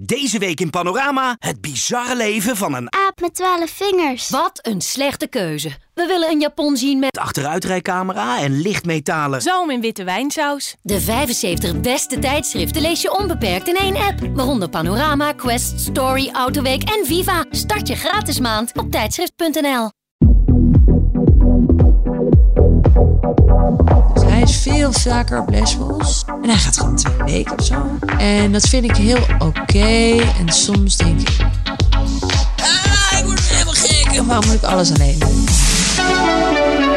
Deze week in Panorama het bizarre leven van een Aap met twaalf vingers. Wat een slechte keuze. We willen een Japon zien met achteruitrijcamera en lichtmetalen. Zalm in witte wijnsaus. de 75 beste tijdschriften lees je onbeperkt in één app. Waaronder Panorama, Quest, Story, Autoweek en Viva. Start je gratis maand op tijdschrift.nl. Hij is veel vaker op Lesbos. En hij gaat gewoon twee weken of zo. En dat vind ik heel oké. En soms denk ik... Ah, ik word helemaal gek. En waarom moet ik alles alleen?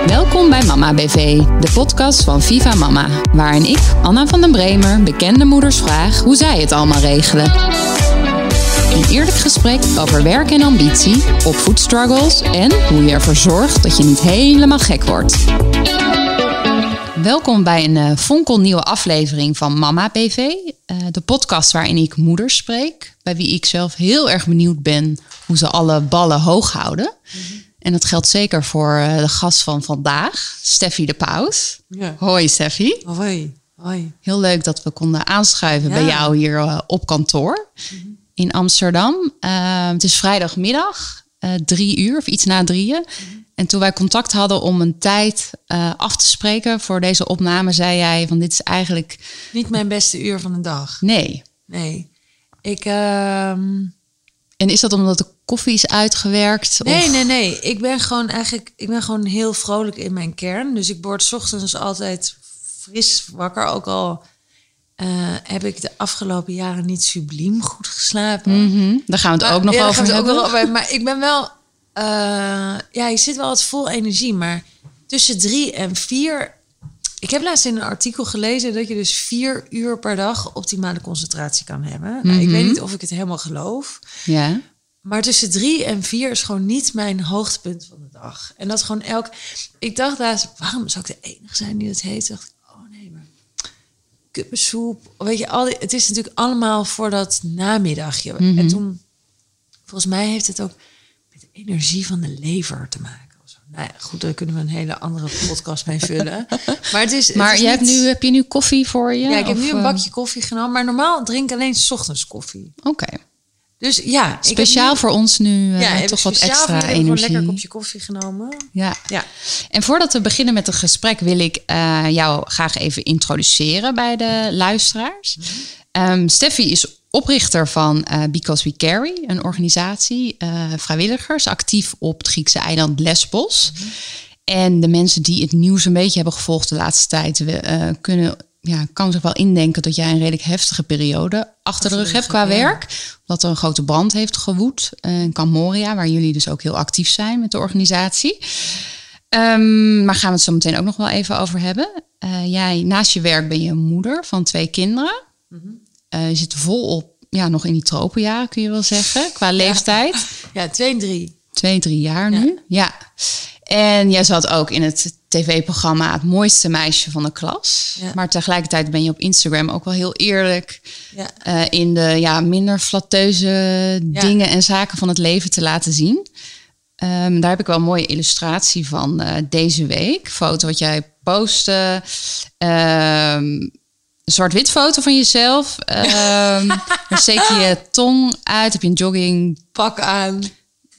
Welkom bij Mama BV, de podcast van Viva Mama, waarin ik, Anna van den Bremer, bekende moeders vraag hoe zij het allemaal regelen. Een eerlijk gesprek over werk en ambitie, opvoedstruggles en hoe je ervoor zorgt dat je niet helemaal gek wordt. Welkom bij een eh, fonkelnieuwe aflevering van Mama BV, eh, de podcast waarin ik moeders spreek, bij wie ik zelf heel erg benieuwd ben hoe ze alle ballen hoog houden. En dat geldt zeker voor eh, de gast van vandaag, Steffi de Paus. Ja. Hoi Steffi. Hoi. Hoi. Heel leuk dat we konden aanschuiven Ja. bij jou hier op kantoor in Amsterdam. Het is vrijdagmiddag, eh, drie uur of iets na drieën. En toen wij contact hadden om een tijd eh, af te spreken voor deze opname, zei jij van dit is eigenlijk Niet mijn beste uur van de dag. nee. Nee. Ik... ehm, En is dat omdat de koffie is uitgewerkt? Nee, of- nee, nee. Ik ben gewoon eigenlijk, ik ben gewoon heel vrolijk in mijn kern. Dus ik word 's ochtends altijd fris wakker. Ook al eh, heb ik de afgelopen jaren niet subliem goed geslapen. Mhm, Daar gaan we het Maar- ook nog ja, over het hebben. ook wel over. Maar ik ben wel, eh, ja, je zit wel wat vol energie. Maar tussen drie en vier. Ik heb laatst in een artikel gelezen dat je dus vier uur per dag optimale concentratie kan hebben. Nou, ik weet niet of ik het helemaal geloof. Ja. Maar tussen drie en vier is gewoon niet mijn hoogtepunt van de dag. En dat is gewoon elk. Ik dacht laatst, waarom zou ik de enige zijn die dat heet? Dacht ik, oh nee, maar kuppensoep. Weet je, al die, het is natuurlijk allemaal voor dat namiddagje. En toen, volgens mij heeft het ook met de energie van de lever te maken. Nou ja, goed, daar kunnen we een hele andere podcast mee vullen. Maar het is. het Maar is je hebt nu, heb je nu koffie voor je? Ja, ik heb Of, nu een eh, bakje koffie genomen. Maar normaal drink ik alleen 's ochtends koffie. Oké. Dus ja, Speciaal nu- voor ons nu eh, ja, toch wat extra jullie gewoon energie. lekker kopje koffie genomen. Ja. Ja. En voordat we beginnen met het gesprek wil ik eh, jou graag even introduceren bij de luisteraars. Ehm, Steffi is oprichter van eh, Because We Carry, een organisatie, vrijwilligers, actief op het Griekse eiland Lesbos. En de mensen die het nieuws een beetje hebben gevolgd de laatste tijd, we, kunnen, ja, kan zich wel indenken dat jij een redelijk heftige periode achter de rug hebt qua ja. werk. Dat er een grote brand heeft gewoed eh, in Camp Moria, waar jullie dus ook heel actief zijn met de organisatie. Ehm, maar gaan we het zo meteen ook nog wel even over hebben. Eh, jij, naast je werk ben je moeder van twee kinderen. Eh, je zit volop, ja, nog in die tropenjaren kun je wel zeggen, qua leeftijd. Ja, twee en drie. Twee, drie jaar nu. Ja. En jij zat ook in het tv-programma Het mooiste meisje van de klas. Ja. Maar tegelijkertijd ben je op Instagram ook wel heel eerlijk Ja. eh, in de ja, minder flatteuze Ja. dingen en zaken van het leven te laten zien. Ehm, daar heb ik wel een mooie illustratie van eh, deze week. Foto wat jij postte. Een zwart-wit foto van jezelf. Dan steek je je tong uit. Heb je een jogging Pak aan.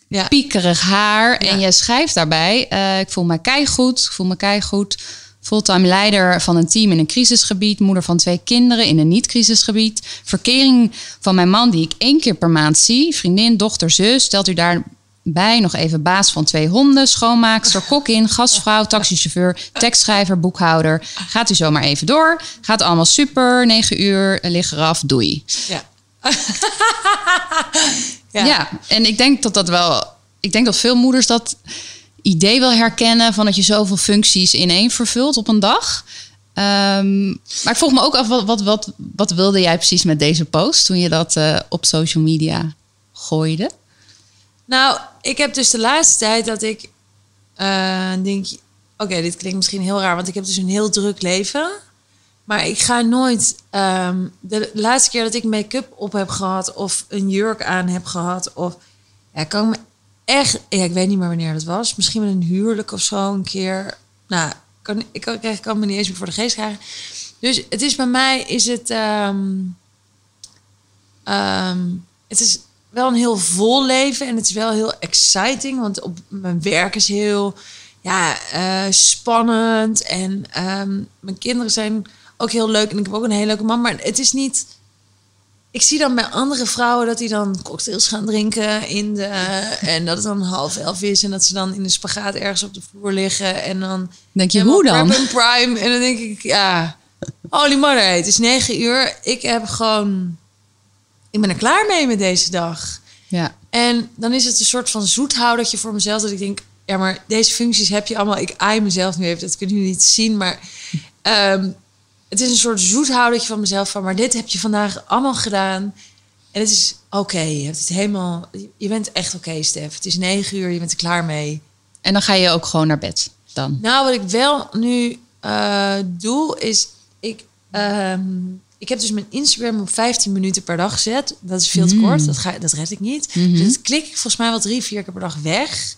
Ja. piekerig haar. En je schrijft daarbij, eh, ik voel me keigoed, ik voel me keigoed. Fulltime leider van een team in een crisisgebied. Moeder van twee kinderen in een niet-crisisgebied. Verkering van mijn man die ik één keer per maand zie. Vriendin, dochter, zus. Stelt u daarbij nog even baas van twee honden. Schoonmaakster, kok in, gastvrouw, taxichauffeur, tekstschrijver, boekhouder. Gaat u zomaar even door. Gaat allemaal super. 9 uur, lig eraf, doei. Ja. Ja. en ik denk dat dat wel. Ik denk dat veel moeders dat idee wel herkennen van dat je zoveel functies in één vervult op een dag. Ehm, maar ik vroeg me ook af, wat, wat, wat, wat wilde jij precies met deze post toen je dat eh, op social media gooide? Nou, ik heb dus de laatste tijd dat ik eh, denk... Oké, dit klinkt misschien heel raar, want ik heb dus een heel druk leven. Maar ik ga nooit... ehm, de laatste keer dat ik make-up op heb gehad... of een jurk aan heb gehad... of ja, kan ik echt... Ik weet niet meer wanneer dat was. Misschien met een huwelijk of zo een keer. Nou, kan, ik kan, ik me niet eens meer voor de geest krijgen. Dus het is bij mij... Is het... ehm, ehm, het is wel een heel vol leven en het is wel heel exciting. Want op mijn werk is heel ja, eh, spannend. En mijn kinderen zijn ook heel leuk. En ik heb ook een hele leuke man. Maar het is niet. Ik zie dan bij andere vrouwen dat die dan cocktails gaan drinken in de. En dat het dan half elf is. En dat ze dan in de spagaat ergens op de vloer liggen. En dan. Denk je, hoe dan? and prime. En dan denk ik, ja. Holy mother, het is negen uur. Ik heb gewoon. Ik ben er klaar mee met deze dag. Ja. En dan is het een soort van zoethoudertje voor mezelf. Dat ik denk, ja, maar deze functies heb je allemaal. Ik aai mezelf nu even, dat kunnen jullie niet zien. Maar ehm, het is een soort zoethoudertje van mezelf. Van, maar dit heb je vandaag allemaal gedaan. En het is oké. Je hebt het helemaal. Je bent echt oké, Stef. Het is negen uur, je bent er klaar mee. En dan ga je ook gewoon naar bed dan. Nou, wat ik wel nu eh, doe, is ik. ehm, ik heb dus mijn Instagram op 15 minuten per dag gezet. Dat is veel te kort. Dat, ga, dat red ik niet. Dus dat klik ik volgens mij wel drie, vier keer per dag weg.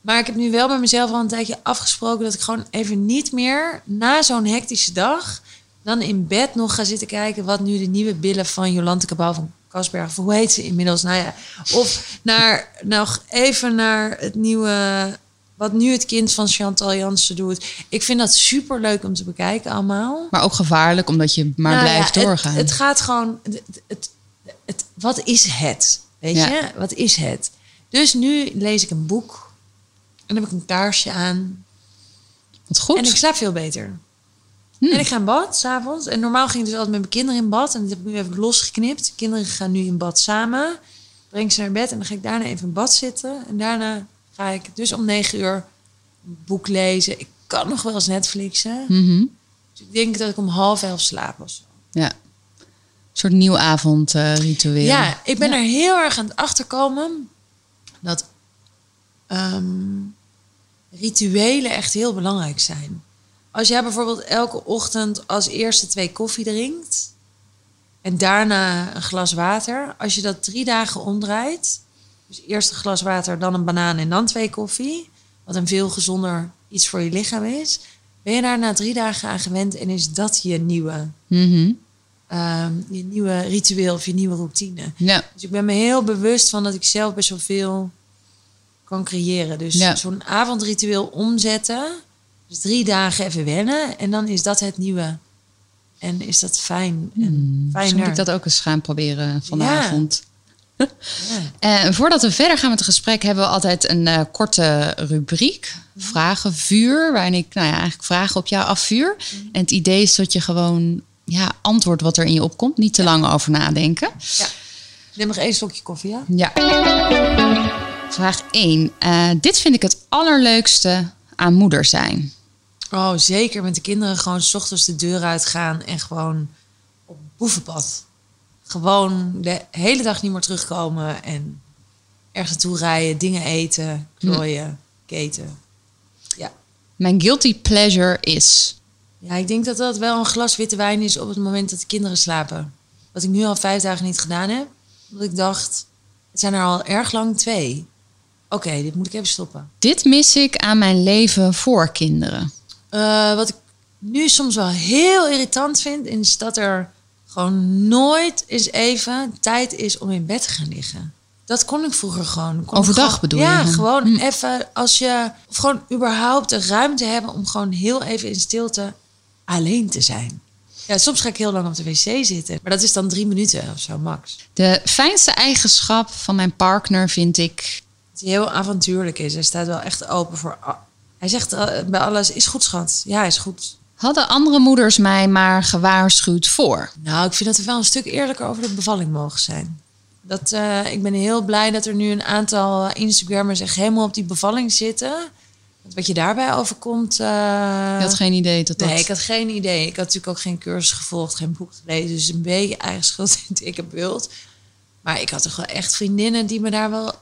Maar ik heb nu wel bij mezelf al een tijdje afgesproken dat ik gewoon even niet meer na zo'n hectische dag dan in bed nog ga zitten kijken wat nu de nieuwe billen van Jolante Cabau van Kasberg, of hoe heet ze inmiddels? Nou ja, of naar nog even naar het nieuwe wat nu het kind van Chantal Jansen doet. Ik vind dat super leuk om te bekijken allemaal. Maar ook gevaarlijk, omdat je maar Nou blijft ja, doorgaan. Het, het gaat gewoon. Het, het, het- wat is het? Weet Ja. je? Wat is het? Dus nu lees ik een boek. En dan heb ik een kaarsje aan. Wat goed. En ik slaap veel beter. Hmm. En ik ga in bad s'avonds. En normaal ging ik dus altijd met mijn kinderen in bad. En dat heb ik nu even losgeknipt. De kinderen gaan nu in bad samen. Breng ze naar bed. En dan ga ik daarna even in bad zitten. En daarna ga ik dus om negen uur een boek lezen. Ik kan nog wel eens Netflixen. Mhm. Dus ik denk dat ik om half elf slaap of zo. Ja. Een soort nieuwavondritueel. Ja, ik ben er heel erg aan het achterkomen dat ehm, rituelen echt heel belangrijk zijn. Als jij bijvoorbeeld elke ochtend als eerste twee koffie drinkt en daarna een glas water, als je dat drie dagen omdraait, dus eerst een glas water, dan een banaan en dan twee koffie, wat een veel gezonder iets voor je lichaam is, ben je daar na drie dagen aan gewend en is dat je nieuwe, Mhm. ehm, je nieuwe ritueel of je nieuwe routine. ja. Dus ik ben me heel bewust van dat ik zelf best wel veel kan creëren. Dus Ja. zo'n avondritueel omzetten. Dus drie dagen even wennen. En dan is dat het nieuwe. En is dat fijn. En fijner. moet ik dat ook eens gaan proberen vanavond. Ja. En voordat we verder gaan met het gesprek, hebben we altijd een eh, korte rubriek. Vragen, vuur. Waarin ik nou ja, eigenlijk vragen op jou afvuur. En het idee is dat je gewoon ja, antwoord wat er in je opkomt. Niet te lang over nadenken. Neem nog één slokje koffie, ja? Ja. Vraag 1. Eh, dit vind ik het allerleukste aan moeder zijn. Oh, zeker met de kinderen gewoon s ochtends de deur uitgaan en gewoon op boevenpad. Gewoon de hele dag niet meer terugkomen en ergens naartoe rijden, dingen eten, klooien, keten. Ja. Mijn guilty pleasure is. Ja, ik denk dat dat wel een glas witte wijn is op het moment dat de kinderen slapen. Wat ik nu al vijf dagen niet gedaan heb. Omdat ik dacht, het zijn er al erg lang twee. Oké, dit moet ik even stoppen. Dit mis ik aan mijn leven voor kinderen. Eh, wat ik nu soms wel heel irritant vind, is dat er gewoon nooit eens even tijd is om in bed te gaan liggen. Dat kon ik vroeger gewoon. Kon Overdag gewoon- bedoel ja, je? Hm. gewoon even als je... Of gewoon überhaupt de ruimte hebben om gewoon heel even in stilte alleen te zijn. Ja, soms ga ik heel lang op de wc zitten. Maar dat is dan drie minuten of zo, max. De fijnste eigenschap van mijn partner vind ik. Dat hij heel avontuurlijk is. Hij staat wel echt open voor... Hij zegt eh, bij alles, is goed schat. Ja, is goed. Hadden andere moeders mij maar gewaarschuwd voor? Nou, ik vind dat we wel een stuk eerlijker over de bevalling mogen zijn. Dat, eh, ik ben heel blij dat er nu een aantal eh, Instagrammers echt helemaal op die bevalling zitten. Want wat je daarbij overkomt... eh, Je had geen idee dat dat... Nee, ik had geen idee. Ik had natuurlijk ook geen cursus gevolgd, geen boek gelezen. Dus een beetje eigen schuld in het dikke bult. Maar ik had toch wel echt vriendinnen die me daar wel...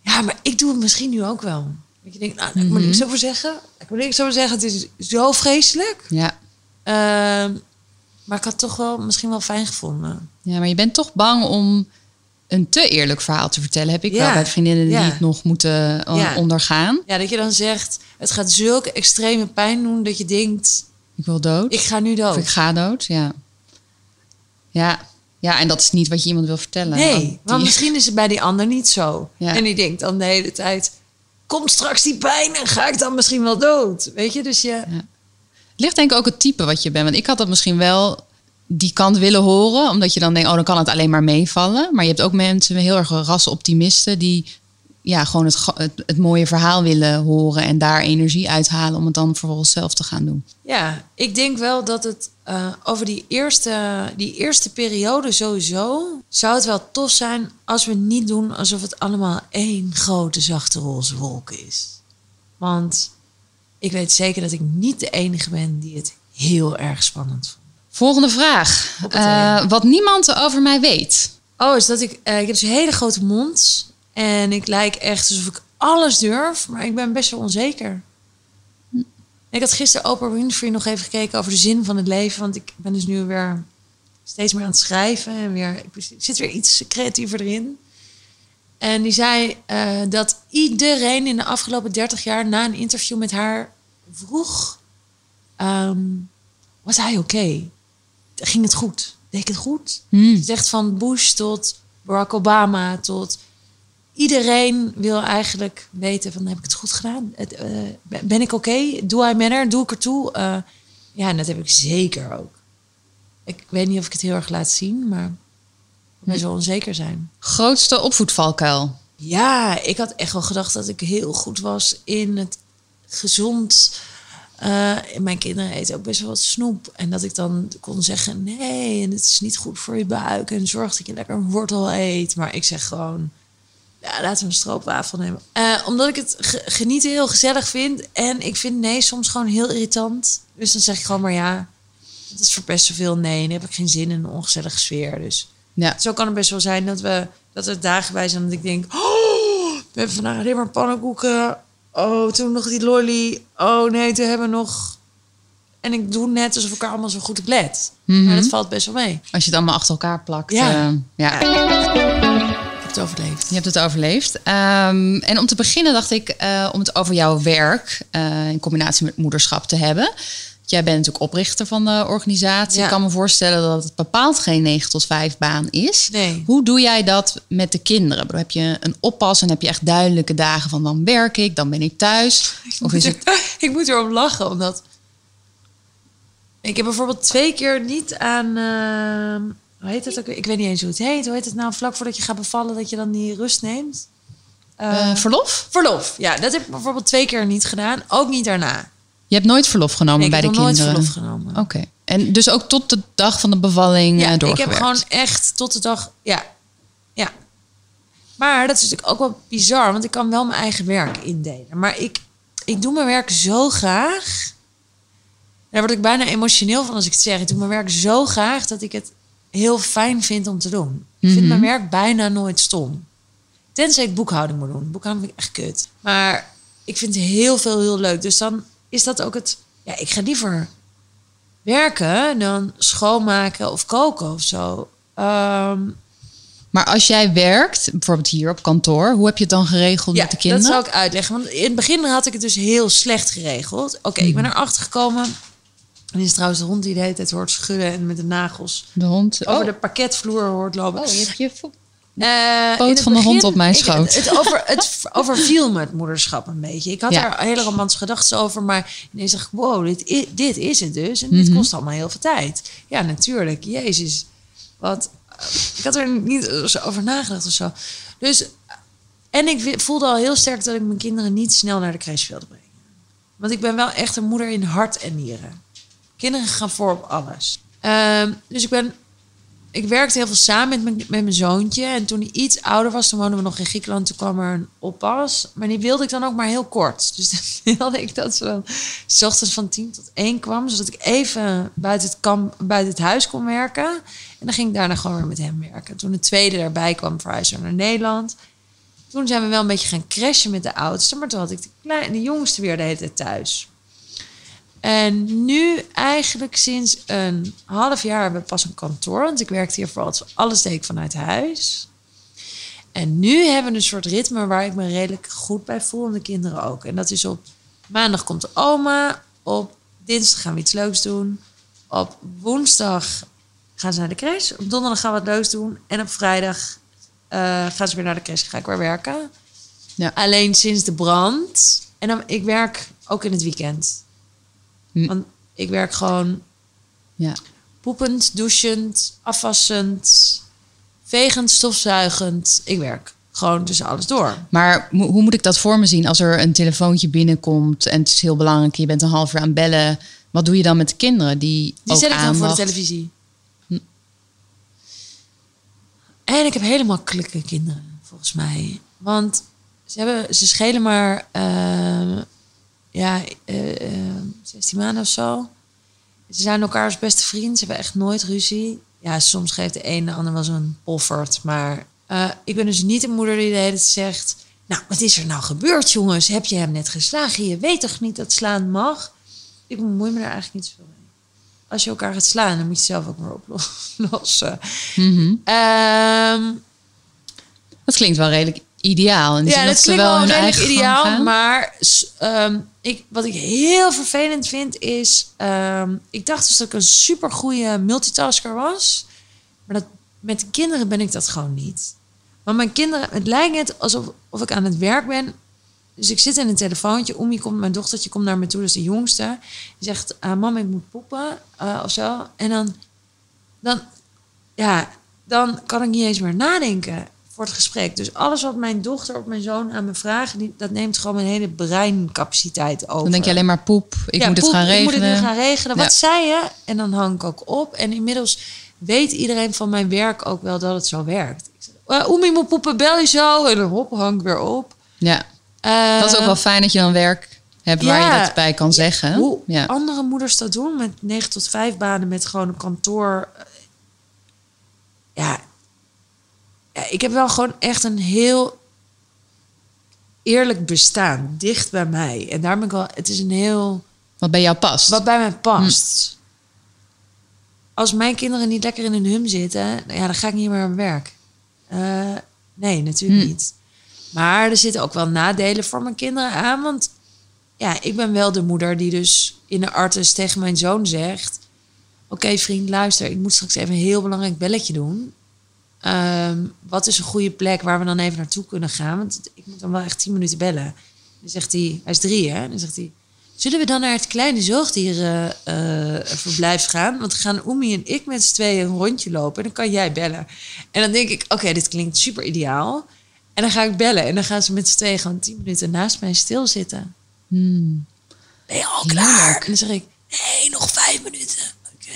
Ja, maar ik doe het misschien nu ook wel. Dat je denkt, nou, ik moet Mhm. niks over zeggen. Ik moet niks over zeggen. Het is zo vreselijk. Ja. Ehm, maar ik had toch wel misschien wel fijn gevonden. ja, maar je bent toch bang om een te eerlijk verhaal te vertellen. Heb ik Ja. wel bij vriendinnen die Ja. het nog moeten Ja. ondergaan. Ja, dat je dan zegt, het gaat zulke extreme pijn doen dat je denkt, Ik wil dood. ik ga nu dood. Of ik ga dood, ja. Ja, Ja, en dat is niet wat je iemand wil vertellen. Nee, Want misschien is het bij die ander niet zo. Ja. En die denkt dan de hele tijd... Komt straks die pijn en ga ik dan misschien wel dood? Weet je, dus je... Het ligt denk ik ook het type wat je bent. Want ik had dat misschien wel die kant willen horen. Omdat je dan denkt, oh, dan kan het alleen maar meevallen. Maar je hebt ook mensen, heel erg rasoptimisten... die ja, gewoon het, het, het mooie verhaal willen horen... en daar energie uithalen om het dan vervolgens zelf te gaan doen. Ja, ik denk wel dat het eh, over die eerste, die eerste periode sowieso... zou het wel tof zijn als we niet doen alsof het allemaal één grote zachte roze wolk is. Want ik weet zeker dat ik niet de enige ben die het heel erg spannend vond. Volgende vraag. Eh, wat niemand over mij weet. Oh, is dat ik... eh, ik heb dus een hele grote mond. En ik lijk echt alsof ik alles durf. Maar ik ben best wel onzeker. Ik had gisteren Oprah Winfrey nog even gekeken over de zin van het leven. Want ik ben dus nu weer steeds meer aan het schrijven. En weer, ik zit weer iets creatiever erin. En die zei eh, dat iedereen in de afgelopen 30 jaar... na een interview met haar vroeg... ehm, was hij oké? Ging het goed? Deed ik het goed? Hmm. Echt van Bush tot Barack Obama tot iedereen wil eigenlijk weten van heb ik het goed gedaan? Het, eh, ben ik oké? Doe I matter? Doe ik ertoe? Eh, ja, en dat heb ik zeker ook. Ik weet niet of ik het heel erg laat zien, maar best wel onzeker zijn. Grootste opvoedvalkuil. Ja, ik had echt wel gedacht dat ik heel goed was in het gezond. eh, mijn kinderen eten ook best wel wat snoep. En dat ik dan kon zeggen: nee, en het is niet goed voor je buik. En zorg dat je lekker een wortel eet. Maar ik zeg gewoon: ja, laten we een stroopwafel nemen. Eh, omdat ik het ge- genieten heel gezellig vind. En ik vind nee soms gewoon heel irritant. Dus dan zeg ik gewoon maar ja. Het is verpest zoveel nee. En dan heb ik geen zin in een ongezellige sfeer. Dus Ja. zo kan het best wel zijn dat, we, dat er dagen bij zijn dat ik denk... Oh, we hebben vandaag alleen maar pannenkoeken. Oh, toen nog die lolly. Oh nee, toen hebben we nog... En ik doe net alsof ik er allemaal zo goed op let. Mhm. Maar dat valt best wel mee. Als je het allemaal achter elkaar plakt. Ja. eh, ja. Het overleefd. Je hebt het overleefd. Ehm, en om te beginnen dacht ik eh, om het over jouw werk eh, in combinatie met moederschap te hebben. Jij bent natuurlijk oprichter van de organisatie. Ja. Ik kan me voorstellen dat het bepaald geen 9 tot 5 baan is. Nee. Hoe doe jij dat met de kinderen? Heb je een oppas en heb je echt duidelijke dagen van dan werk ik, dan ben ik thuis? Of is het... ik moet erom lachen, omdat... Ik heb bijvoorbeeld twee keer niet aan... ehm, hoe heet het ook? Ik weet niet eens hoe het heet. Hoe heet het nou? Vlak voordat je gaat bevallen, dat je dan die rust neemt. Eh, eh, verlof? verlof. Ja, dat heb ik bijvoorbeeld twee keer niet gedaan. Ook niet daarna. Je hebt nooit verlof genomen Nee, ik bij heb de nog nooit kinderen? verlof genomen. Oké. En dus ook tot de dag van de bevalling Ja, eh, ik heb gewoon echt tot de dag... Ja, ja. Maar dat is natuurlijk ook wel bizar, want ik kan wel mijn eigen werk indelen. Maar ik, ik doe mijn werk zo graag. Daar word ik bijna emotioneel van als ik het zeg. Ik doe mijn werk zo graag dat ik het heel fijn vind om te doen. Ik vind Mhm. mijn werk bijna nooit stom. Tenzij ik boekhouding moet doen. Boekhouding vind ik echt kut. Maar ik vind heel veel heel leuk. Dus dan is dat ook het... Ja, ik ga liever werken dan schoonmaken of koken of zo. Ehm, Maar als jij werkt, bijvoorbeeld hier op kantoor, hoe heb je het dan geregeld ja, met de kinderen? dat zal ik uitleggen. Want in het begin had ik het dus heel slecht geregeld. Oké, ik Mhm. ben erachter gekomen. En is trouwens de hond die de hele tijd hoort schudden en met de nagels De hond. over oh. de parketvloer hoort lopen. Oh, je hebt je Eh, Poot van de hond op mijn ik- schoot. het, over, het overviel me het moederschap een beetje. Ik had Ja. er hele romantische gedachten over, maar ineens dacht ik, wow, dit, i- dit is het dus. En Mhm. dit kost allemaal heel veel tijd. Ja, natuurlijk. Jezus. Wat, ik had er niet zo over nagedacht of zo. Dus, en ik voelde al heel sterk dat ik mijn kinderen niet snel naar de crash wilde brengen. Want ik ben wel echt een moeder in hart en nieren. Kinderen gaan voor op alles. Ehm, dus ik ben ik werkte heel veel samen met mijn, met mijn zoontje. En toen hij iets ouder was, toen woonden we nog in Griekenland. Toen kwam er een oppas. Maar die wilde ik dan ook maar heel kort. Dus dan wilde ik dat ze dan s ochtends van tien tot één kwam. Zodat ik even buiten het, kamp, buiten het huis kon werken. En dan ging ik daarna gewoon weer met hem werken. Toen de tweede erbij kwam, verhuisde naar Nederland. Toen zijn we wel een beetje gaan crashen met de oudste. Maar toen had ik de, kleine, de jongste weer de hele tijd thuis. En nu eigenlijk sinds een half jaar hebben we pas een kantoor. Want ik werkte hier vooral, alles deed ik vanuit huis. En nu hebben we een soort ritme waar ik me redelijk goed bij voel. En de kinderen ook. En dat is op maandag komt de oma. Op dinsdag gaan we iets leuks doen. Op woensdag gaan ze naar de crash. Op donderdag gaan we wat leuks doen. En op vrijdag eh, gaan ze weer naar de crash. Ga ik weer werken. Ja. Alleen sinds de brand. En dan, ik werk ook in het weekend. Hm. Want ik werk gewoon Ja. poepend, douchend, afwassend, vegend, stofzuigend. Ik werk gewoon tussen alles door. Maar hoe moet ik dat voor me zien als er een telefoontje binnenkomt en het is heel belangrijk, je bent een half uur aan bellen. Wat doe je dan met de kinderen die, Die ook zet ik dan voor de televisie. En ik heb hele makkelijke kinderen, volgens mij. Want ze, hebben, ze schelen maar eh, ja, eh, eh, 16 maanden of zo. Ze zijn elkaars beste vrienden. Ze hebben echt nooit ruzie. Ja, soms geeft de een de ander wel zo'n poffert. Maar eh, ik ben dus niet een moeder die de hele tijd zegt... Nou, wat is er nou gebeurd, jongens? Heb je hem net geslagen? Je weet toch niet dat slaan mag? Ik bemoei me daar eigenlijk niet zoveel mee. Als je elkaar gaat slaan, dan moet je zelf ook maar oplossen. Mhm. Ehm, Dat klinkt wel redelijk ideaal. Ja, dat klinkt wel wel hun redelijk ideaal. Maar ehm, ik, wat ik heel vervelend vind is... ehm, ik dacht dus dat ik een super goede multitasker was. Maar dat, met de kinderen ben ik dat gewoon niet. Want mijn kinderen... Het lijkt net alsof of ik aan het werk ben. Dus ik zit in een telefoontje. Omi komt, mijn dochtertje komt naar me toe. Dat is de jongste. Die zegt, ah, mama, ik moet poepen. eh, of zo. En dan... Dan, ja, dan kan ik niet eens meer nadenken voor het gesprek. Dus alles wat mijn dochter of mijn zoon aan me vragen, die, dat neemt gewoon mijn hele breincapaciteit over. Dan denk je alleen maar poep, ik Ja, moet het gaan Ik regelen. moet het nu gaan regelen. Wat zei je? En dan hang ik ook op. En inmiddels weet iedereen van mijn werk ook wel dat het zo werkt. Ik uh, Oemi moet poepen, bel je zo. En dan hop, hang ik weer op. Ja, Eh, dat is ook wel fijn dat je dan werk hebt waar ja. je dat bij kan zeggen. Hoe Ja. andere moeders dat doen met 9 tot 5 banen met gewoon een kantoor. eh, Ja. Ja, ik heb wel gewoon echt een heel eerlijk bestaan, dicht bij mij. En daar ben ik wel, het is een heel, Wat bij jou past. wat bij mij past. Als mijn kinderen niet lekker in hun hum zitten, ja, dan ga ik niet meer aan werk. Eh, nee, natuurlijk Hm. niet. Maar er zitten ook wel nadelen voor mijn kinderen aan. Want ja, ik ben wel de moeder die dus in de artis tegen mijn zoon zegt... Oké vriend, luister, ik moet straks even een heel belangrijk belletje doen. Ehm, wat is een goede plek waar we dan even naartoe kunnen gaan? Want ik moet dan wel echt tien minuten bellen. Dan zegt hij, hij is drie hè? Dan zegt hij, zullen we dan naar het kleine zoogdierenverblijf gaan? Want gaan Oemi en ik met z'n tweeën een rondje lopen en dan kan jij bellen. En dan denk ik, oké, dit klinkt super ideaal. En dan ga ik bellen en dan gaan ze met z'n tweeën gewoon tien minuten naast mij stilzitten. Hmm. Ben je al klaar? En dan zeg ik, nee, nog vijf minuten. Oké.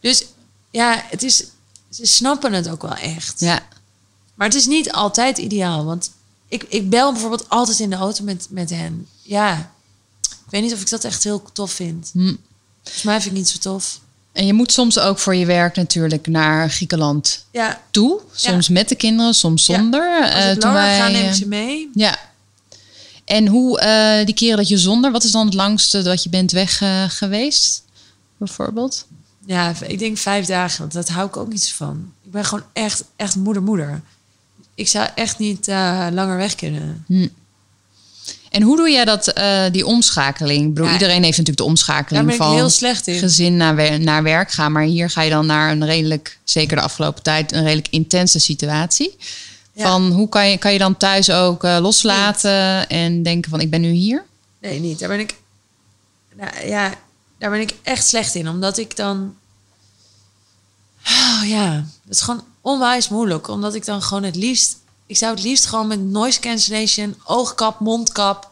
Dus ja, het is, ze snappen het ook wel echt. Ja. Maar het is niet altijd ideaal. Want ik, ik bel bijvoorbeeld altijd in de auto met, met hen. Ja, ik weet niet of ik dat echt heel tof vind. Hm. Volgens mij vind ik het niet zo tof. En je moet soms ook voor je werk natuurlijk naar Griekenland Ja, toe. Soms met de kinderen, soms Ja. zonder. als Eh, ik toen langer wij, neem ik eh, ze mee. Ja. En hoe eh, die keren dat je zonder, wat is dan het langste dat je bent weg geweest? Bijvoorbeeld? Ja, ik denk vijf dagen, want dat hou ik ook niet zo van. Ik ben gewoon echt, echt moeder-moeder. Ik zou echt niet eh, langer weg kunnen. En hoe doe jij dat, eh, die omschakeling? Ik bedoel, Ja, iedereen heeft natuurlijk de Daar omschakeling ben ik van heel slecht in. gezin naar, wer- naar werk gaan. Maar hier ga je dan naar een redelijk, zeker de afgelopen tijd, een redelijk intense situatie. Ja. Van hoe kan je, kan je dan thuis ook eh, loslaten en denken van ik ben nu hier? Nee, niet. Daar ben ik. Nou, ja, daar ben ik echt slecht in. Omdat ik dan. Oh ja, het is gewoon onwijs moeilijk. Omdat ik dan gewoon het liefst. Ik zou het liefst gewoon met noise cancellation, oogkap, mondkap.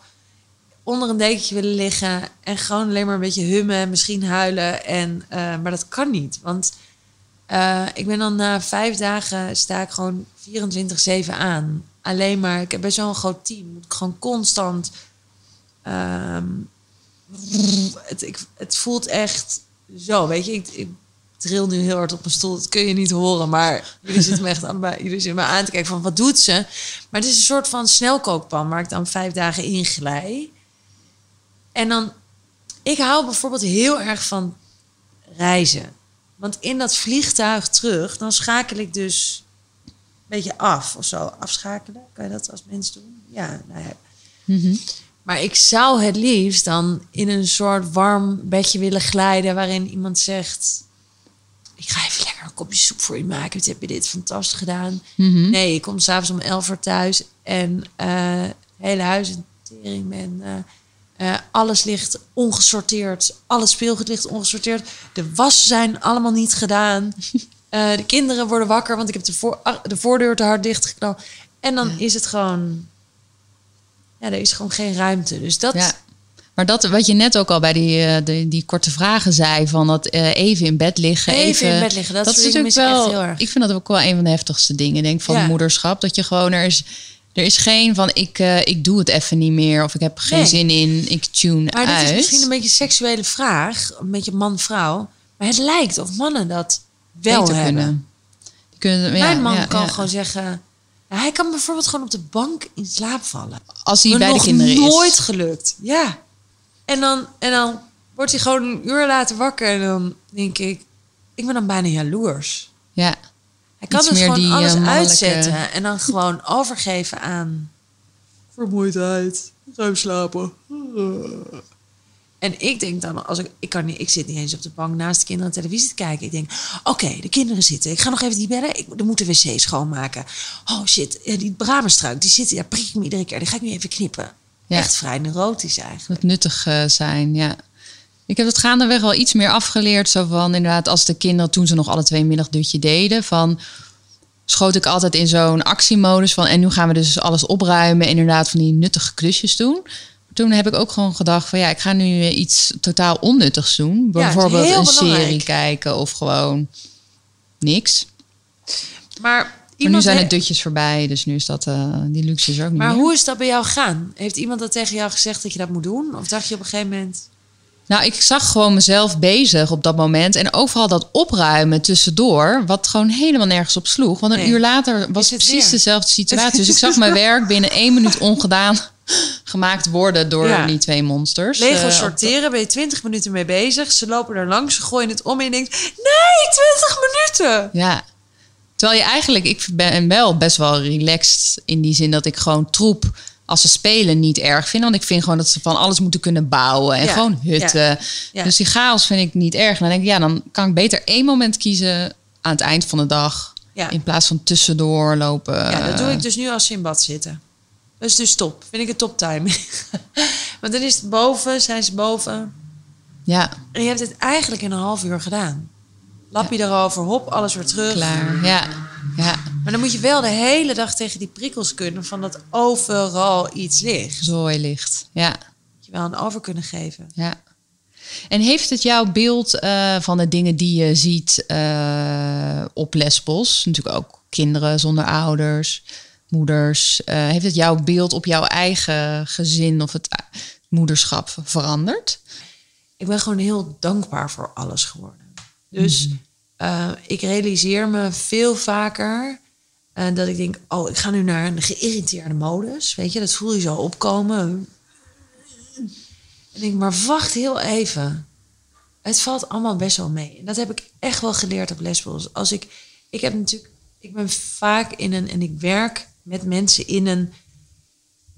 onder een dekentje willen liggen. En gewoon alleen maar een beetje hummen, misschien huilen. En, eh, maar dat kan niet. Want eh, ik ben dan na vijf dagen sta ik gewoon 24-7 aan. Alleen maar, ik heb best wel een groot team. Moet ik gewoon constant Ehm, het, ik, het voelt echt zo, weet je. Ik, ik tril nu heel hard op mijn stoel. Dat kun je niet horen, maar jullie zitten me echt allebei, jullie zitten me aan te kijken van wat doet ze? Maar het is een soort van snelkookpan waar ik dan vijf dagen in glij. En dan, ik hou bijvoorbeeld heel erg van reizen. Want in dat vliegtuig terug, dan schakel ik dus een beetje af of zo. Afschakelen, kan je dat als mens doen? Ja, nou ja. Maar ik zou het liefst dan in een soort warm bedje willen glijden waarin iemand zegt: ik ga even lekker een kopje soep voor je maken. Wat heb je dit fantastisch gedaan? Mhm. Nee, ik kom s'avonds om 11 uur thuis en eh hele huis in tering en eh, eh, alles ligt ongesorteerd. Al het speelgoed ligt ongesorteerd. De was zijn allemaal niet gedaan. De kinderen worden wakker, want ik heb de, voor, ach, de voordeur te hard dichtgeknald. En dan is het gewoon... Ja, er is gewoon geen ruimte. Dus dat... Ja. Maar dat wat je net ook al bij die, eh, die, die korte vragen zei, van dat eh, even in bed liggen. Even in bed liggen, dat is natuurlijk wel. echt heel erg. Ik vind dat ook wel een van de heftigste dingen, denk van Ja. moederschap. Dat je gewoon er is. Er is geen van ik, eh, ik doe het even niet meer of ik heb geen Nee. zin in, ik tune Maar dit uit. is misschien een beetje een seksuele vraag. Een beetje man-vrouw. Maar het lijkt of mannen dat wel Beter hebben. kunnen. Die kunnen ja, Mijn man ja, kan gewoon zeggen... hij kan bijvoorbeeld gewoon op de bank in slaap vallen. Als hij bij de kinderen nooit is. gelukt. Ja. En dan, en dan wordt hij gewoon een uur later wakker. En dan denk ik... Ik ben dan bijna jaloers. Ja. Hij kan dus gewoon die, alles eh, mannelijke- uitzetten. En dan gewoon overgeven aan... Vermoeidheid. Ruim slapen. En ik denk dan, als ik, ik, kan niet, ik zit niet eens op de bank naast de kinderen televisie te kijken. Ik denk, oké, de kinderen zitten. Ik ga nog even die bellen. Ik er moet de wc schoonmaken. Oh shit, ja, die bramenstruik, die zitten. Ja, prik ik me iedere keer. Die ga ik nu even knippen. Ja. Echt vrij neurotisch eigenlijk. Het nuttig eh, zijn, ja. Ik heb het gaandeweg wel iets meer afgeleerd. Zo van inderdaad, als de kinderen toen ze nog alle twee middagdutje deden, van schoot ik altijd in zo'n actiemodus van en nu gaan we dus alles opruimen, en inderdaad van die nuttige klusjes doen. Toen heb ik ook gewoon gedacht van ja, ik ga nu iets totaal onnuttigs doen. Bijvoorbeeld een belangrijk. serie kijken of gewoon niks. Maar, Maar nu iemand zijn he- het dutjes voorbij, dus nu is dat eh, die luxe is ook niet Maar meer. hoe is dat bij jou gegaan? Heeft iemand dat tegen jou gezegd dat je dat moet doen? Of dacht je op een gegeven moment... Nou, ik zag gewoon mezelf bezig op dat moment. En overal dat opruimen tussendoor, wat gewoon helemaal nergens op sloeg. Want een Nee. uur later was het precies weer? dezelfde situatie. Dus ik zag mijn werk binnen één minuut ongedaan gemaakt worden door Ja. die twee monsters. Lego Eh, sorteren, ben je 20 minuten mee bezig. Ze lopen er langs, ze gooien het om en je denkt... Nee, 20 minuten! Ja. Terwijl je eigenlijk, ik ben wel best wel relaxed in die zin dat ik gewoon troep als ze spelen niet erg vind. Want ik vind gewoon dat ze van alles moeten kunnen bouwen en Ja, gewoon hutten. ja, ja. Dus die chaos vind ik niet erg. En dan denk ik, ja, dan kan ik beter één moment kiezen aan het eind van de dag. In plaats van tussendoor lopen. Ja, dat doe ik dus nu als ze in bad zitten. Dat is dus top. Vind ik een toptiming. Want dan is het boven, zijn ze boven. Ja, En je hebt het eigenlijk in een half uur gedaan. Lap je erover, hop, alles weer terug. klaar. Ja, ja. Maar dan moet je wel de hele dag tegen die prikkels kunnen... van dat overal iets ligt. Zooi licht. Ja. Moet je wel een over kunnen geven. Ja. En heeft het jouw beeld eh, van de dingen die je ziet eh, op Lesbos, natuurlijk ook kinderen zonder ouders, moeders, eh, heeft het jouw beeld op jouw eigen gezin of het moederschap veranderd? Ik ben gewoon heel dankbaar voor alles geworden. Dus eh, ik realiseer me veel vaker eh, dat ik denk... oh, ik ga nu naar een geïrriteerde modus. Weet je, dat voel je zo opkomen. En ik denk, maar wacht heel even. Het valt allemaal best wel mee. En dat heb ik echt wel geleerd op Lesbos. Als ik, ik heb natuurlijk, ik ben vaak in een, en ik werk met mensen in een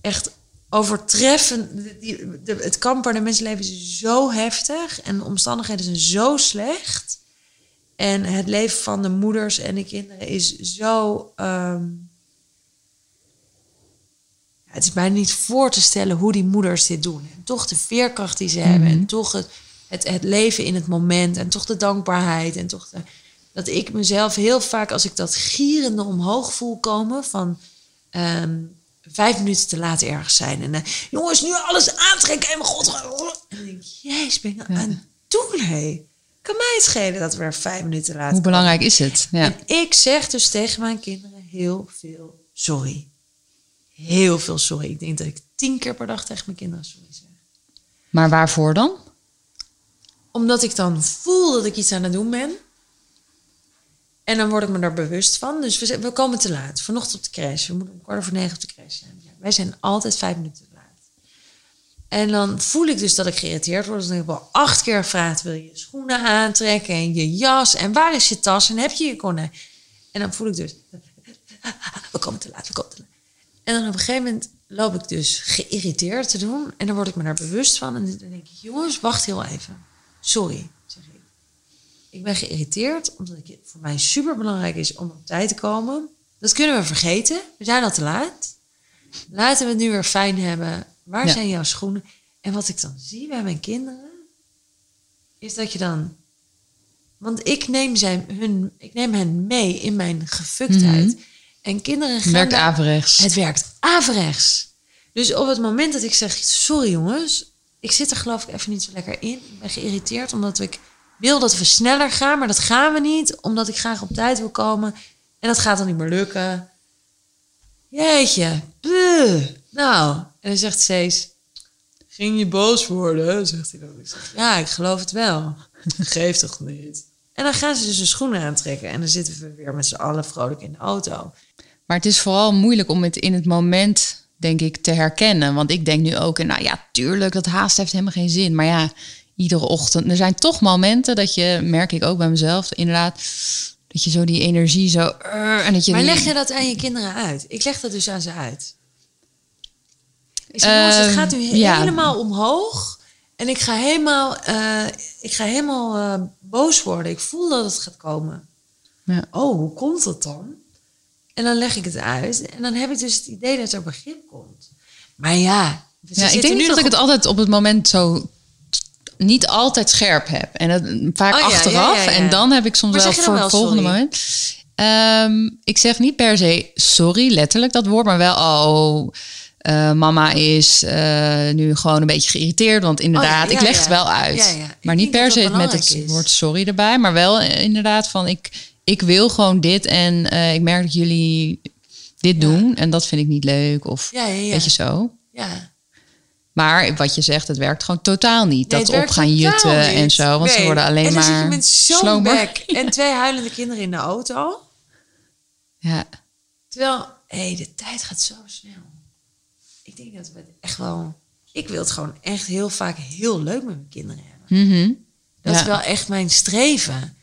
echt overtreffen. Die, de, het kamp waar de mensenleven is zo heftig en de omstandigheden zijn zo slecht. En het leven van de moeders en de kinderen is zo. ehm, het is bijna niet voor te stellen hoe die moeders dit doen. En toch de veerkracht die ze hebben. En toch het, het, het leven in het moment. En toch de dankbaarheid. En toch de, dat ik mezelf heel vaak, als ik dat gierende omhoog voel komen van ehm, vijf minuten te laat ergens zijn. En eh, jongens, nu alles aantrekken en mijn god. En denk ik, jezus, ben ik nou aan het doen, hé? Kan mij het schelen dat we er vijf minuten laat Hoe belangrijk is het? Ja. en ik zeg dus tegen mijn kinderen heel veel sorry. Heel veel sorry. Ik denk dat ik tien keer per dag tegen mijn kinderen sorry zeg. Maar waarvoor dan? Omdat ik dan voel dat ik iets aan het doen ben. En dan word ik me daar bewust van. Dus we, komen te laat. Vanochtend op de crash. We moeten om kwart over negen op de crash zijn. Ja, wij zijn altijd vijf minuten. En dan voel ik dus dat ik geïrriteerd word. Dus dan heb ik wel acht keer gevraagd... wil je je schoenen aantrekken en je jas... en waar is je tas en heb je je konijn? En dan voel ik dus... we komen te laat, we komen te laat. En dan op een gegeven moment loop ik dus geïrriteerd te doen. En dan word ik me daar bewust van. En dan denk ik, jongens, wacht heel even. Sorry, zeg ik. ik ben geïrriteerd omdat het voor mij super belangrijk is om op tijd te komen. Dat kunnen we vergeten. We zijn al te laat. Laten we het nu weer fijn hebben. Waar Ja. zijn jouw schoenen? En wat ik dan zie bij mijn kinderen, is dat je dan. Want ik neem, zijn, hun, ik neem hen mee in mijn gefuktheid. En kinderen gaan. Werkt daar- averechts. het werkt averechts. Dus op het moment dat ik zeg, sorry jongens, ik zit er geloof ik even niet zo lekker in. Ik ben geïrriteerd omdat ik wil dat we sneller gaan, maar dat gaan we niet, omdat ik graag op tijd wil komen. En dat gaat dan niet meer lukken. Jeetje, buh. Nou, en dan zegt Cees, ging je boos worden? Zegt hij dan. Ik zeg, ja, ik geloof het wel. Geef toch niet. En dan gaan ze dus hun schoenen aantrekken en dan zitten we weer met z'n allen vrolijk in de auto. Maar het is vooral moeilijk om het in het moment, denk ik, te herkennen. Want ik denk nu ook, nou ja, tuurlijk, dat haast heeft helemaal geen zin. Maar ja, iedere ochtend. Er zijn toch momenten dat je, merk ik ook bij mezelf, inderdaad, dat je zo die energie zo. eh, en dat je Maar leg je dat aan je kinderen uit? Ik leg dat dus aan ze uit. Ik zeg, jongens, het Ehm, gaat nu ja. helemaal omhoog. En ik ga helemaal, eh, ik ga helemaal eh, boos worden. Ik voel dat het gaat komen. Ja. Oh, hoe komt dat dan? En dan leg ik het uit. En dan heb ik dus het idee dat er begrip komt. Maar ja, ik denk nu niet dat ik het altijd op het moment zo niet altijd scherp heb. En het, vaak Oh ja, achteraf. En dan heb ik soms Maar wel voor het volgende sorry? moment. Ehm, ik zeg niet per se sorry, letterlijk dat woord, maar wel oh. Eh, mama is eh, nu gewoon een beetje geïrriteerd, want inderdaad, Oh ja, ik leg ja. het wel uit. Maar niet per se met het is. woord sorry erbij, maar wel eh, inderdaad van ik, ik wil gewoon dit en ik merk dat jullie dit doen en dat vind ik niet leuk of weet je zo. Ja. Maar wat je zegt, het werkt gewoon totaal niet. Nee, dat op gaan jutten en zo. Want ze worden alleen en dan maar zit je met zo'n bek en twee huilende kinderen in de auto. Ja. Terwijl, hé, de tijd gaat zo snel. Denk dat we het echt wel... Ik wil het gewoon echt heel vaak heel leuk met mijn kinderen hebben. Mhm. Dat Ja. is wel echt mijn streven.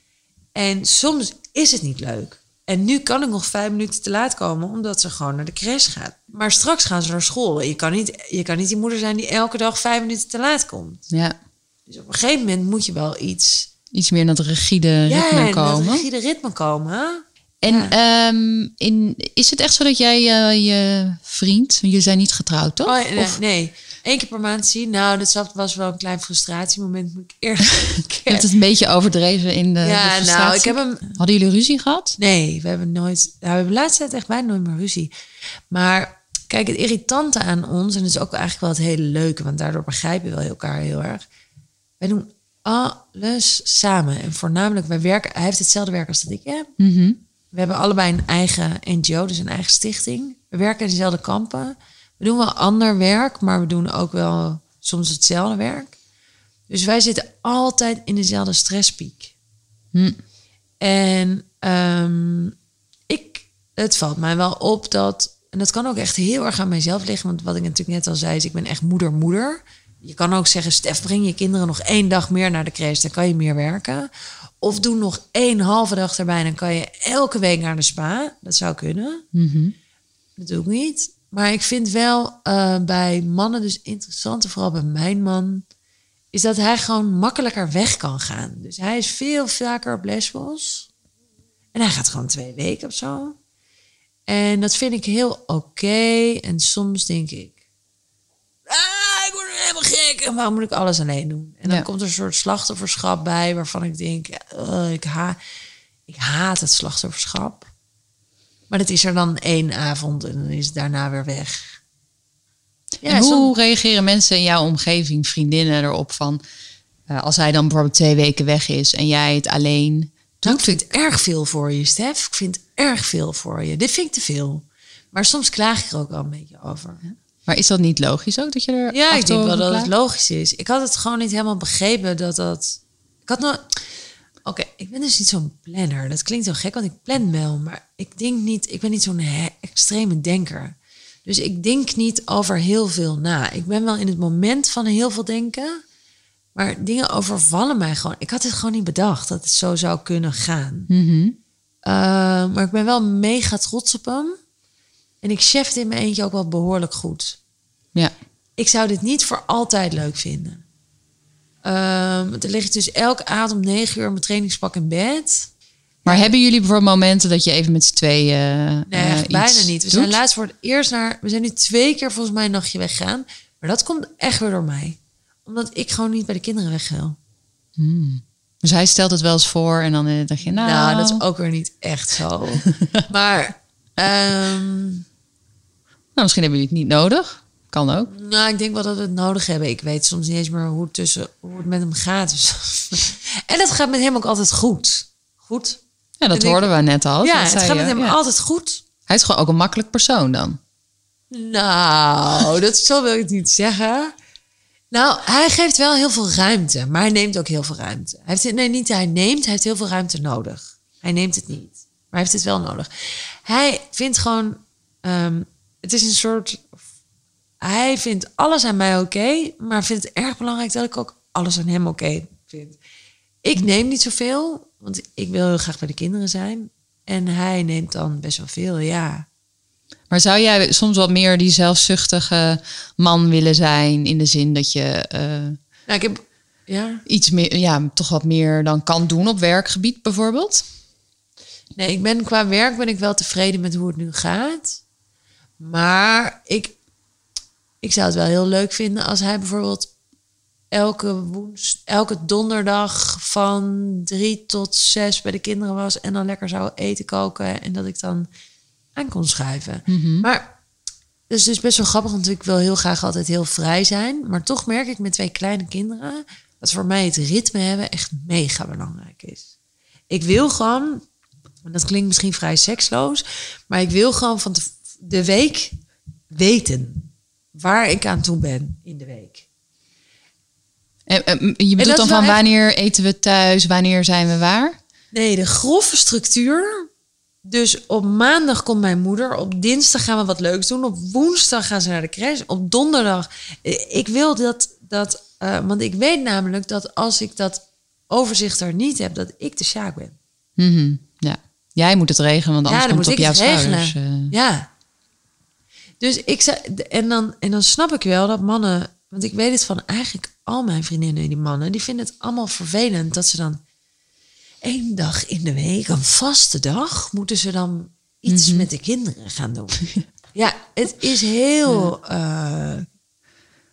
En soms is het niet leuk. En nu kan ik nog vijf minuten te laat komen, omdat ze gewoon naar de crash gaat. Maar straks gaan ze naar school. Je kan niet, je kan niet die moeder zijn die elke dag vijf minuten te laat komt. ja. Dus op een gegeven moment moet je wel iets... Iets meer in dat rigide ritme ja, komen. dat rigide ritme komen. En Ja. ehm, in, is het echt zo dat jij eh, je vriend, jullie zijn niet getrouwd, toch? Oh, nee, Of nee, één keer per maand zien. Nou, dat was wel een klein frustratiemoment. Moet ik eerlijk je hebt het een beetje overdreven in de, de Ja, nou, ik heb hem... Hadden jullie ruzie gehad? Nee, we hebben nooit... Nou, we hebben de laatste tijd echt bijna nooit meer ruzie. Maar kijk, het irritante aan ons... en dat is ook eigenlijk wel het hele leuke... want daardoor begrijpen we wel elkaar heel erg. Wij doen alles samen. En voornamelijk, wij werken... Hij heeft hetzelfde werk als dat ik heb. Mhm. We hebben allebei een eigen NGO, dus een eigen stichting. We werken in dezelfde kampen. We doen wel ander werk, maar we doen ook wel soms hetzelfde werk. Dus wij zitten altijd in dezelfde stresspiek. Hm. En ehm, ik, het valt mij wel op dat, en dat kan ook echt heel erg aan mijzelf liggen, want wat ik natuurlijk net al zei, is ik ben echt moeder-moeder. Je kan ook zeggen, Stef, breng je kinderen nog één dag meer naar de crash, dan kan je meer werken. Of doe nog één halve dag erbij, dan kan je elke week naar de spa. Dat zou kunnen. Mhm. Dat doe ik niet. Maar ik vind wel eh, bij mannen dus interessant, vooral bij mijn man, is dat hij gewoon makkelijker weg kan gaan. Dus hij is veel vaker op Lesbos. En hij gaat gewoon twee weken of zo. En dat vind ik heel oké. En soms denk ik, ah, helemaal gek. En waarom moet ik alles alleen doen? En dan Ja. komt er een soort slachtofferschap bij waarvan ik denk, eh, ik, ha ik haat het slachtofferschap. Maar dat is er dan één avond en dan is het daarna weer weg. Ja, en hoe reageren mensen in jouw omgeving, vriendinnen erop van... eh, als hij dan bijvoorbeeld twee weken weg is en jij het alleen Nou, ik vind het erg veel voor je, Stef. Ik vind erg veel voor je. Dit vind ik te veel. Maar soms klaag ik er ook wel een beetje over. Maar is dat niet logisch ook dat je er Ja, ik denk wel dat het logisch is. Ik had het gewoon niet helemaal begrepen dat dat... Ik had nog... Oké, ik ben dus niet zo'n planner. Dat klinkt zo gek, want ik plan wel. Maar ik denk niet... Ik ben niet zo'n extreme denker. Dus ik denk niet over heel veel na. Ik ben wel in het moment van heel veel denken. Maar dingen overvallen mij gewoon. Ik had het gewoon niet bedacht dat het zo zou kunnen gaan. Mhm. Uh, maar ik ben wel mega trots op hem. En ik chef het in mijn eentje ook wel behoorlijk goed. Ja. Ik zou dit niet voor altijd leuk vinden. Ehm, dan lig ik dus elke avond om negen uur in mijn trainingspak in bed. Maar hebben jullie bijvoorbeeld momenten dat je even met z'n tweeën Nee, eh, echt iets bijna niet. We doet? zijn laatst voor het eerst naar... We zijn nu twee keer volgens mij een nachtje weggegaan. Maar dat komt echt weer door mij. Omdat ik gewoon niet bij de kinderen weg wil. Dus hij stelt het wel eens voor en dan eh, dacht je, nou... Nou, dat is ook weer niet echt zo. maar ehm, nou, misschien hebben jullie het niet nodig. Kan ook. nou, ik denk wel dat we het nodig hebben. Ik weet soms niet eens meer hoe het, tussen, hoe het met hem gaat. En dat gaat met hem ook altijd goed. Goed? Ja, dat ik- hoorden we net al. ja, het gaat je, met hem ja. altijd goed. Hij is gewoon ook een makkelijk persoon dan. Nou, dat zo wil ik het niet zeggen. Nou, hij geeft wel heel veel ruimte, maar hij neemt ook heel veel ruimte. Hij heeft, nee, niet hij neemt, hij heeft heel veel ruimte nodig. Hij neemt het niet, maar hij heeft het wel nodig. Hij vindt gewoon, ehm, het is een soort, hij vindt alles aan mij oké, maar vindt het erg belangrijk dat ik ook alles aan hem oké vind. Ik neem niet zoveel, want ik wil heel graag bij de kinderen zijn. En hij neemt dan best wel veel, ja. Maar zou jij soms wat meer die zelfzuchtige man willen zijn? In de zin dat je eh, Nou, ik heb, ja. iets meer, ja, toch wat meer dan kan doen op werkgebied bijvoorbeeld? Nee, ik ben qua werk ben ik wel tevreden met hoe het nu gaat. Maar ik, ik zou het wel heel leuk vinden als hij bijvoorbeeld elke, woens, elke donderdag van drie tot zes bij de kinderen was en dan lekker zou eten koken en dat ik dan aan kon schuiven. Maar dus het is best wel grappig, want ik wil heel graag altijd heel vrij zijn. Maar toch merk ik met twee kleine kinderen dat voor mij het ritme hebben echt mega belangrijk is. Ik wil gewoon, en dat klinkt misschien vrij seksloos, maar ik wil gewoon van de, de week weten waar ik aan toe ben in de week. En, je bedoelt dan van echt- wanneer eten we thuis, wanneer zijn we waar? Nee, de grove structuur. Dus op maandag komt mijn moeder. Op dinsdag gaan we wat leuks doen. Op woensdag gaan ze naar de crash. Op donderdag. eh, Ik wil dat. dat eh, want ik weet namelijk dat als ik dat overzicht er niet heb, dat ik de Sjaak ben. Mhm, Ja. Jij moet het regelen, want anders ja, komt moet het ik op jouw schouders. eh. Ja. Dus ik zei, en dan, en dan snap ik wel dat mannen, want ik weet het van eigenlijk al mijn vriendinnen en die mannen, die vinden het allemaal vervelend dat ze dan één dag in de week, een vaste dag, moeten ze dan iets met de kinderen gaan doen. ja, het is heel. eh,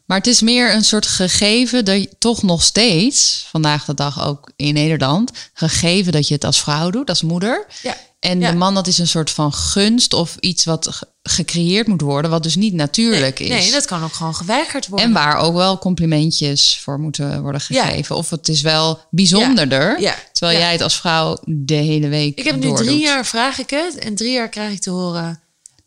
Maar het is meer een soort gegeven dat je toch nog steeds, vandaag de dag ook in Nederland, gegeven dat je het als vrouw doet, als moeder. ja, En Ja. de man, dat is een soort van gunst of iets wat ge- gecreëerd moet worden, wat dus niet natuurlijk nee, is. nee, dat kan ook gewoon geweigerd worden. En waar ook wel complimentjes voor moeten worden Ja. gegeven. Of het is wel bijzonderder, Ja. terwijl jij het als vrouw de hele week Ik heb nu drie jaar vraag ik het. En drie jaar krijg ik te horen.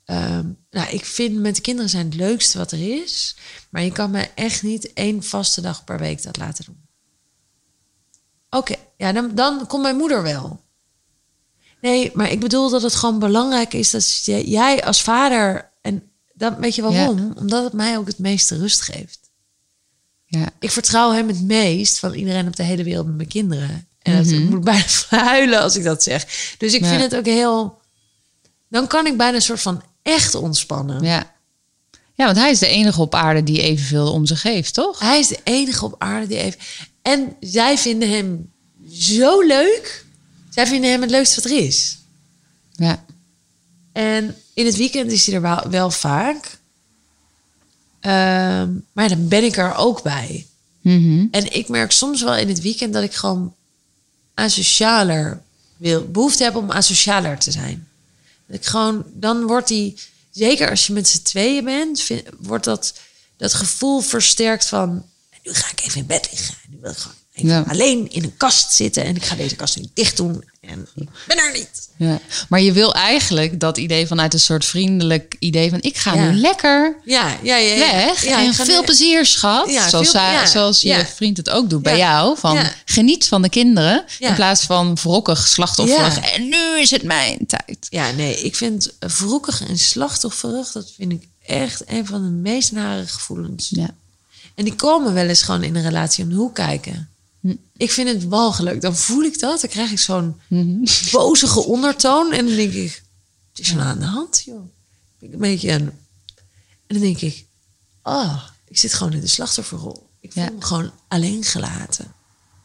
ehm, nou, ik vind met de kinderen zijn het leukste wat er is. Maar je kan me echt niet één vaste dag per week dat laten doen. Oké, ja, dan, dan komt mijn moeder wel. Nee, maar ik bedoel dat het gewoon belangrijk is dat jij als vader. En dat weet je waarom? Omdat het mij ook het meeste rust geeft. Ja. Ik vertrouw hem het meest van iedereen op de hele wereld met mijn kinderen. En dat, ik moet bijna huilen als ik dat zeg. Dus ik Ja. vind het ook heel... Dan kan ik bijna een soort van echt ontspannen. Ja. ja, want hij is de enige op aarde die evenveel om zich geeft, toch? Hij is de enige op aarde die even... En zij vinden hem zo leuk. Zij vinden hem het leukste wat er is. Ja. En in het weekend is hij er wel, wel vaak. Ehm, maar dan ben ik er ook bij. Mhm. En ik merk soms wel in het weekend dat ik gewoon asocialer wil, behoefte heb om asocialer te zijn. Dat ik gewoon, dan wordt die, zeker als je met z'n tweeën bent, vind- wordt dat, dat gevoel versterkt van, nu ga ik even in bed liggen. Nu wil ik gewoon even Ja. alleen in een kast zitten en ik ga deze kast nu dicht doen en ik ben er niet. Ja. Maar je wil eigenlijk dat idee vanuit een soort vriendelijk idee van ik ga Ja. nu lekker Ja, ja, weg Ja, en ik ga veel plezier schat. Zoals, veel- zij- ja, zoals je vriend het ook doet bij jou. Van geniet van de kinderen in plaats van wrokkig, slachtofferig. En nu is het mijn tijd. Ja, nee, ik vind wroekig en slachtofferig, dat vind ik echt een van de meest nare gevoelens. Ja. En die komen wel eens gewoon in een relatie om de hoek kijken. Hm. Ik vind het walgelijk. Dan voel ik dat. Dan krijg ik zo'n Mhm. bozige ondertoon. En dan denk ik, het is er nou aan de hand, joh. Ik een beetje. En dan denk ik, oh, ik zit gewoon in de slachtofferrol. Ik voel Ja. me gewoon alleen gelaten.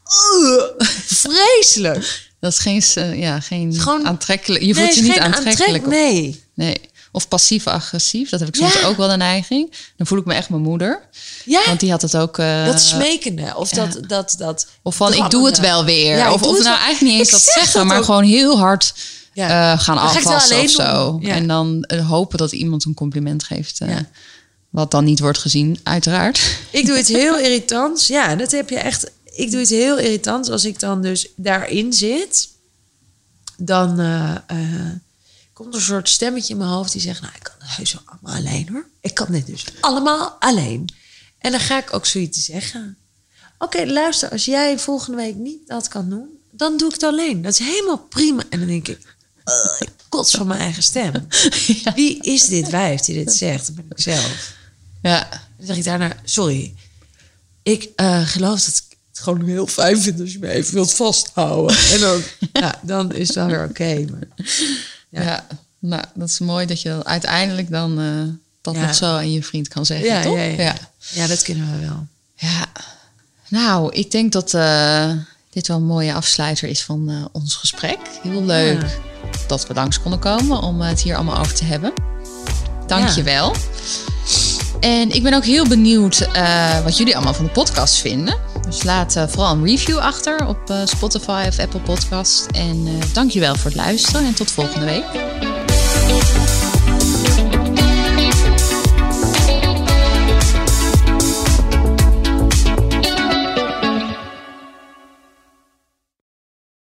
Vreselijk. Dat is geen, eh, ja, geen Gewoon- aantrekkelijk. Je Nee, voelt je niet aantrekkelijk. aantrek- Nee. nee. Of passief-agressief. Dat heb ik soms Ja. ook wel de neiging. Dan voel ik me echt mijn moeder. Ja, Want die had het ook. eh, dat smekende. Of ja. dat, dat, dat... Of van ik doe het wel weer. Ja, of of het nou wel. eigenlijk niet eens Ik dat zeg zeggen, dat maar ook. gewoon heel hard eh, gaan ga het afwassen of zo. En dan eh, hopen dat iemand een compliment geeft. Wat dan niet wordt gezien, uiteraard. Ik doe iets heel irritants. Ja, dat heb je echt. Ik doe iets heel irritants als ik dan dus daarin zit. Dan komt een soort stemmetje in mijn hoofd die zegt: Nou, ik kan het wel allemaal alleen hoor. Ik kan dit dus allemaal alleen. En dan ga ik ook zoiets zeggen. Oké, luister, als jij volgende week niet dat kan doen, dan doe ik het alleen. Dat is helemaal prima. En dan denk ik: "Ugh, ik kots van mijn eigen stem. Wie is dit wijf die dit zegt? Dat ben ik zelf. Ja. Dan zeg ik daarna, sorry. Ik eh, geloof dat ik het gewoon heel fijn vind als je me even wilt vasthouden. En dan, ja, dan is het wel weer oké. maar Ja. Ja. nou, dat is mooi dat je dan uiteindelijk dan eh, dat nog zo aan je vriend kan zeggen, ja, toch? ja, ja. dat kunnen we wel. Ja. Nou, ik denk dat eh, dit wel een mooie afsluiter is van eh, ons gesprek. Heel leuk dat we langs konden komen om het hier allemaal over te hebben. Dank je wel. En ik ben ook heel benieuwd eh, wat jullie allemaal van de podcast vinden. Dus laat eh, vooral een review achter op eh, Spotify of Apple Podcast. En eh dank je wel voor het luisteren en tot volgende week.